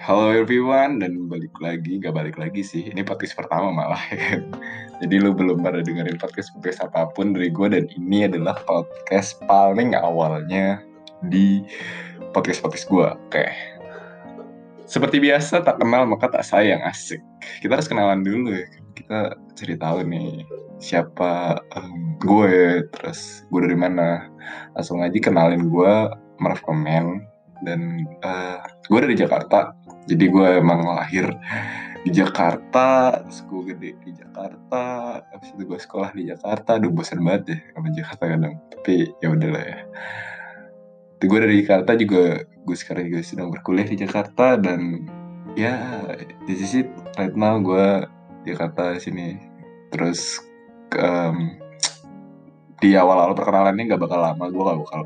Halo everyone dan balik lagi, gak balik lagi sih. Ini podcast pertama malah ya. Jadi lu belum pada dengerin podcast podcast apa pun dari gue dan ini adalah podcast paling awalnya di podcast podcast gue. Oke. Seperti biasa tak kenal maka tak sayang asik. Kita harus kenalan dulu ya. Kita cari tahu nih siapa um, gue, terus gue dari mana. Langsung aja kenalin gue Marf Komen dan uh, gue dari Jakarta jadi gue emang lahir di Jakarta terus gue gede di Jakarta habis itu gue sekolah di Jakarta. Aduh bosan banget ya sama Jakarta kadang. Tapi ya udahlah ya. Tapi gue dari Jakarta juga gue sekarang juga sedang berkuliah di Jakarta dan ya di sisi right now gue Jakarta sini. Terus um, di awal-awal perkenalan ini gak bakal lama. Gue gak bakal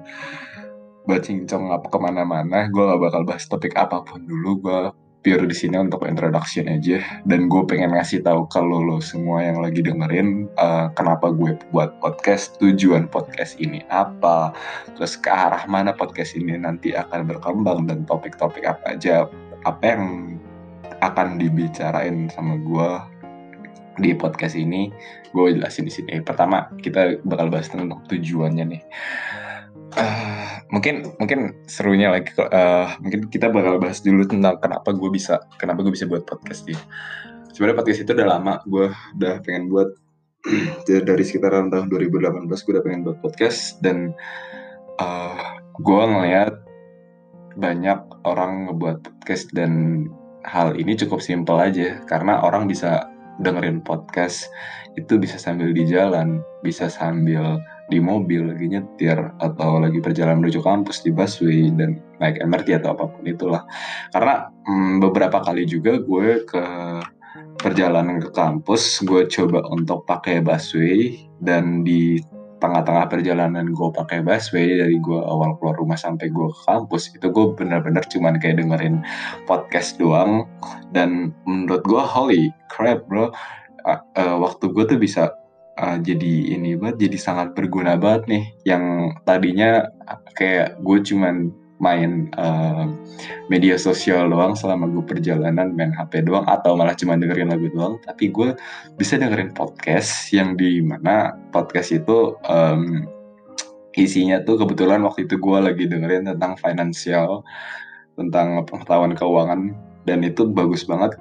bacincong apa ke mana-mana. Gue gak bakal bahas topik apa pun dulu. Gue pure di sini untuk introduction aja. Dan gue pengen ngasih tahu kalau lo semua yang lagi dengerin uh, kenapa gue buat podcast tujuan podcast ini apa terus ke arah mana podcast ini nanti akan berkembang dan topik-topik apa aja apa yang akan dibicarain sama gue di podcast ini gue jelasin di sini. Pertama kita bakal bahas tentang tujuannya nih Uh, mungkin mungkin serunya lagi uh, mungkin kita bakal bahas dulu tentang kenapa gue bisa kenapa gue bisa buat podcast ini. Sebenarnya podcast itu udah lama gue udah pengen buat dari sekitaran tahun 2018 gue udah pengen buat podcast dan uh, gue ngeliat banyak orang ngebuat podcast dan hal ini cukup simpel aja karena orang bisa dengerin podcast itu bisa sambil di jalan, bisa sambil di mobil lagi nyetir atau lagi perjalanan menuju kampus di busway dan naik MRT atau apa pun itulah. Karena hmm, beberapa kali juga gue ke perjalanan ke kampus gue coba untuk pakai busway dan di tengah-tengah perjalanan gue pakai busway dari gue awal keluar rumah sampai gue ke kampus itu gue bener-bener cuman kayak dengerin podcast doang. Dan menurut gue holy crap bro. Uh, uh, waktu gue tuh bisa uh, jadi ini banget jadi sangat berguna banget nih. Yang tadinya kayak gue cuman main uh, media sosial doang selama gue perjalanan main HP doang atau malah cuma dengerin lagu doang tapi gue bisa dengerin podcast yang di mana podcast itu um, isinya tuh kebetulan waktu itu gue lagi dengerin tentang financial tentang pengetahuan keuangan dan itu bagus banget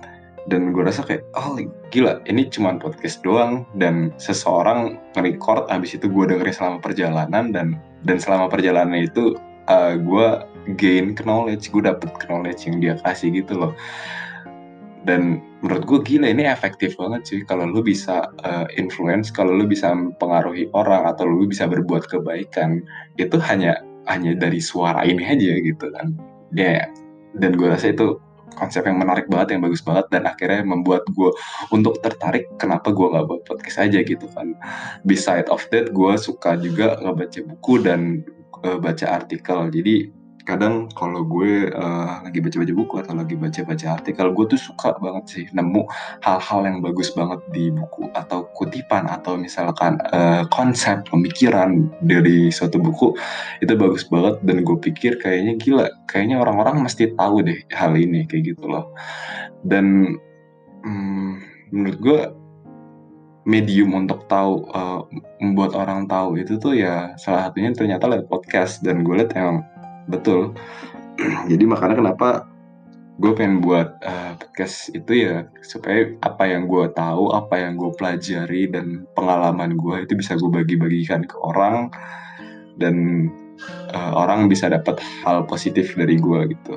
dan gue rasa kayak oh gila ini cuma podcast doang dan seseorang nge-record abis itu gue dengerin selama perjalanan dan dan selama perjalanan itu uh, gue gain knowledge gue dapet knowledge yang dia kasih gitu loh dan menurut gue gila ini efektif banget sih kalau lu bisa uh, influence kalau lu bisa mempengaruhi orang atau lu bisa berbuat kebaikan itu hanya hanya dari suara ini aja gitu kan ya yeah. dan gue rasa itu konsep yang menarik banget, yang bagus banget, dan akhirnya membuat gue untuk tertarik kenapa gue nggak buat podcast aja gitu kan. Beside of that, gue suka juga ngebaca buku dan uh, baca artikel. Jadi kadang kalau gue uh, lagi baca-baca buku atau lagi baca-baca artikel gue tuh suka banget sih nemu hal-hal yang bagus banget di buku atau kutipan atau misalkan uh, konsep pemikiran dari suatu buku itu bagus banget dan gue pikir kayaknya gila kayaknya orang-orang mesti tahu deh hal ini kayak gitu loh. Dan hmm, menurut gue medium untuk tahu uh, membuat orang tahu itu tuh ya salah satunya ternyata lewat podcast dan gue lihat emang betul. Jadi makanya kenapa gue pengen buat uh, podcast itu ya supaya apa yang gue tahu apa yang gue pelajari dan pengalaman gue itu bisa gue bagi-bagikan ke orang dan uh, orang bisa dapat hal positif dari gue gitu.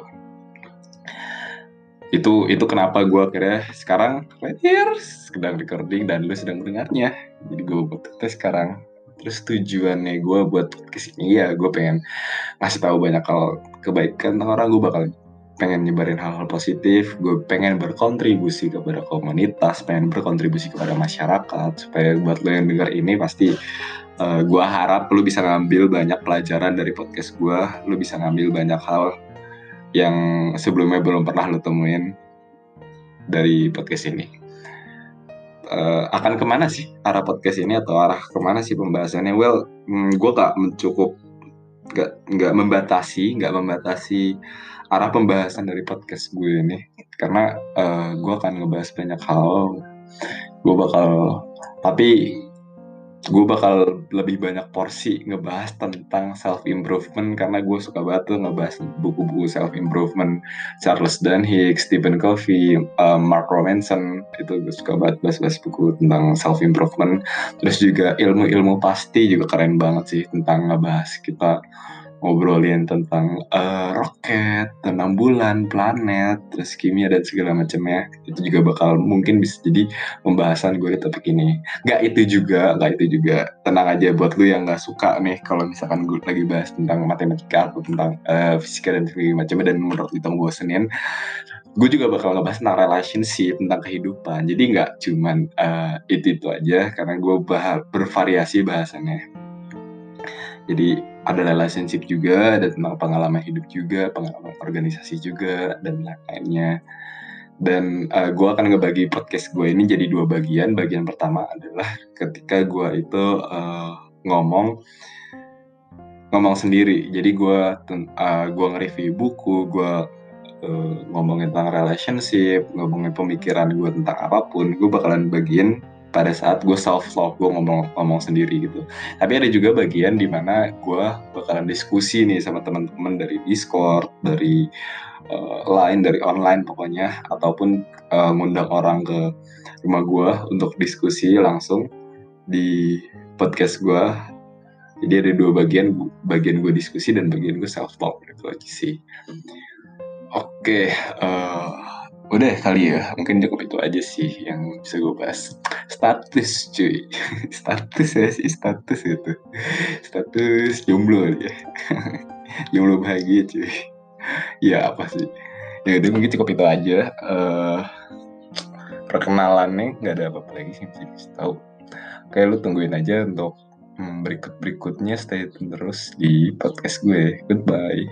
Itu itu kenapa gue akhirnya sekarang right here sedang recording dan lu sedang mendengarnya. Jadi gue buat sekarang terus tujuannya gue buat ke sini ya gue pengen ngasih tahu banyak hal kebaikan tentang orang. Gue bakal pengen nyebarin hal-hal positif. Gue pengen berkontribusi kepada komunitas pengen berkontribusi kepada masyarakat. Supaya buat lo yang denger ini pasti uh, gue harap lo bisa ngambil banyak pelajaran dari podcast gue lo bisa ngambil banyak hal yang sebelumnya belum pernah lo temuin dari podcast ini uh, akan ke mana sih? Arah podcast ini atau arah ke mana sih pembahasannya? Well, mm, gue gak mencukup nggak nggak membatasi nggak membatasi arah pembahasan dari podcast gue ini. Karena uh, gue akan ngebahas banyak hal. Gue bakal tapi gue bakal lebih banyak porsi ngebahas tentang self improvement karena gue suka banget tuh ngebahas buku-buku self improvement Charles Duhigg, Stephen Covey, um, Mark Robinson itu gue suka banget bahas-bahas buku tentang self improvement terus juga ilmu-ilmu pasti juga keren banget sih tentang ngebahas kita ngobrolin tentang uh, roket, tentang bulan, planet, terus kimia dan segala macamnya. Itu juga bakal mungkin bisa jadi pembahasan gue di topik ini. Gak itu juga, gak itu juga. Tenang aja buat lu yang gak suka nih kalau misalkan gue lagi bahas tentang matematika atau tentang uh, fisika dan segala macamnya dan menurut itu senin gue juga bakal ngebahas tentang relationship, tentang kehidupan. Jadi nggak cuman uh, itu itu aja, karena gue bahas bervariasi bahasannya. Jadi ada relationship juga, ada tentang pengalaman hidup juga, pengalaman organisasi juga, dan lain-lainnya. Dan uh, eh, gue akan ngebagi podcast gue ini jadi dua bagian. Bagian pertama adalah ketika gue itu uh, ngomong ngomong sendiri. Jadi gue uh, gue nge-review buku, gue uh, ngomongin tentang relationship, ngomongin pemikiran gue tentang apa pun, gue bakalan bagian pada saat gue self love gue ngomong ngomong sendiri gitu. Tapi ada juga bagian di mana gue bakalan diskusi nih sama teman-teman dari discord dari uh, lain dari online pokoknya ataupun uh, ngundang orang ke rumah gue untuk diskusi langsung di podcast gue jadi ada dua bagian bagian gue diskusi dan bagian gue self talk gitu sih. Oke okay, uh, eh, Udah kali ya, mungkin cukup itu aja sih yang bisa gue bahas. Status cuy, status ya sih, status itu. Status jomblo ya. jomblo bahagia cuy. Ya apa sih. Ya udah mungkin cukup itu aja. Uh, perkenalannya nggak ada apa-apa lagi sih bisa tahu. Kayak lu tungguin aja untuk hmm, berikut-berikutnya stay terus di podcast gue. Goodbye.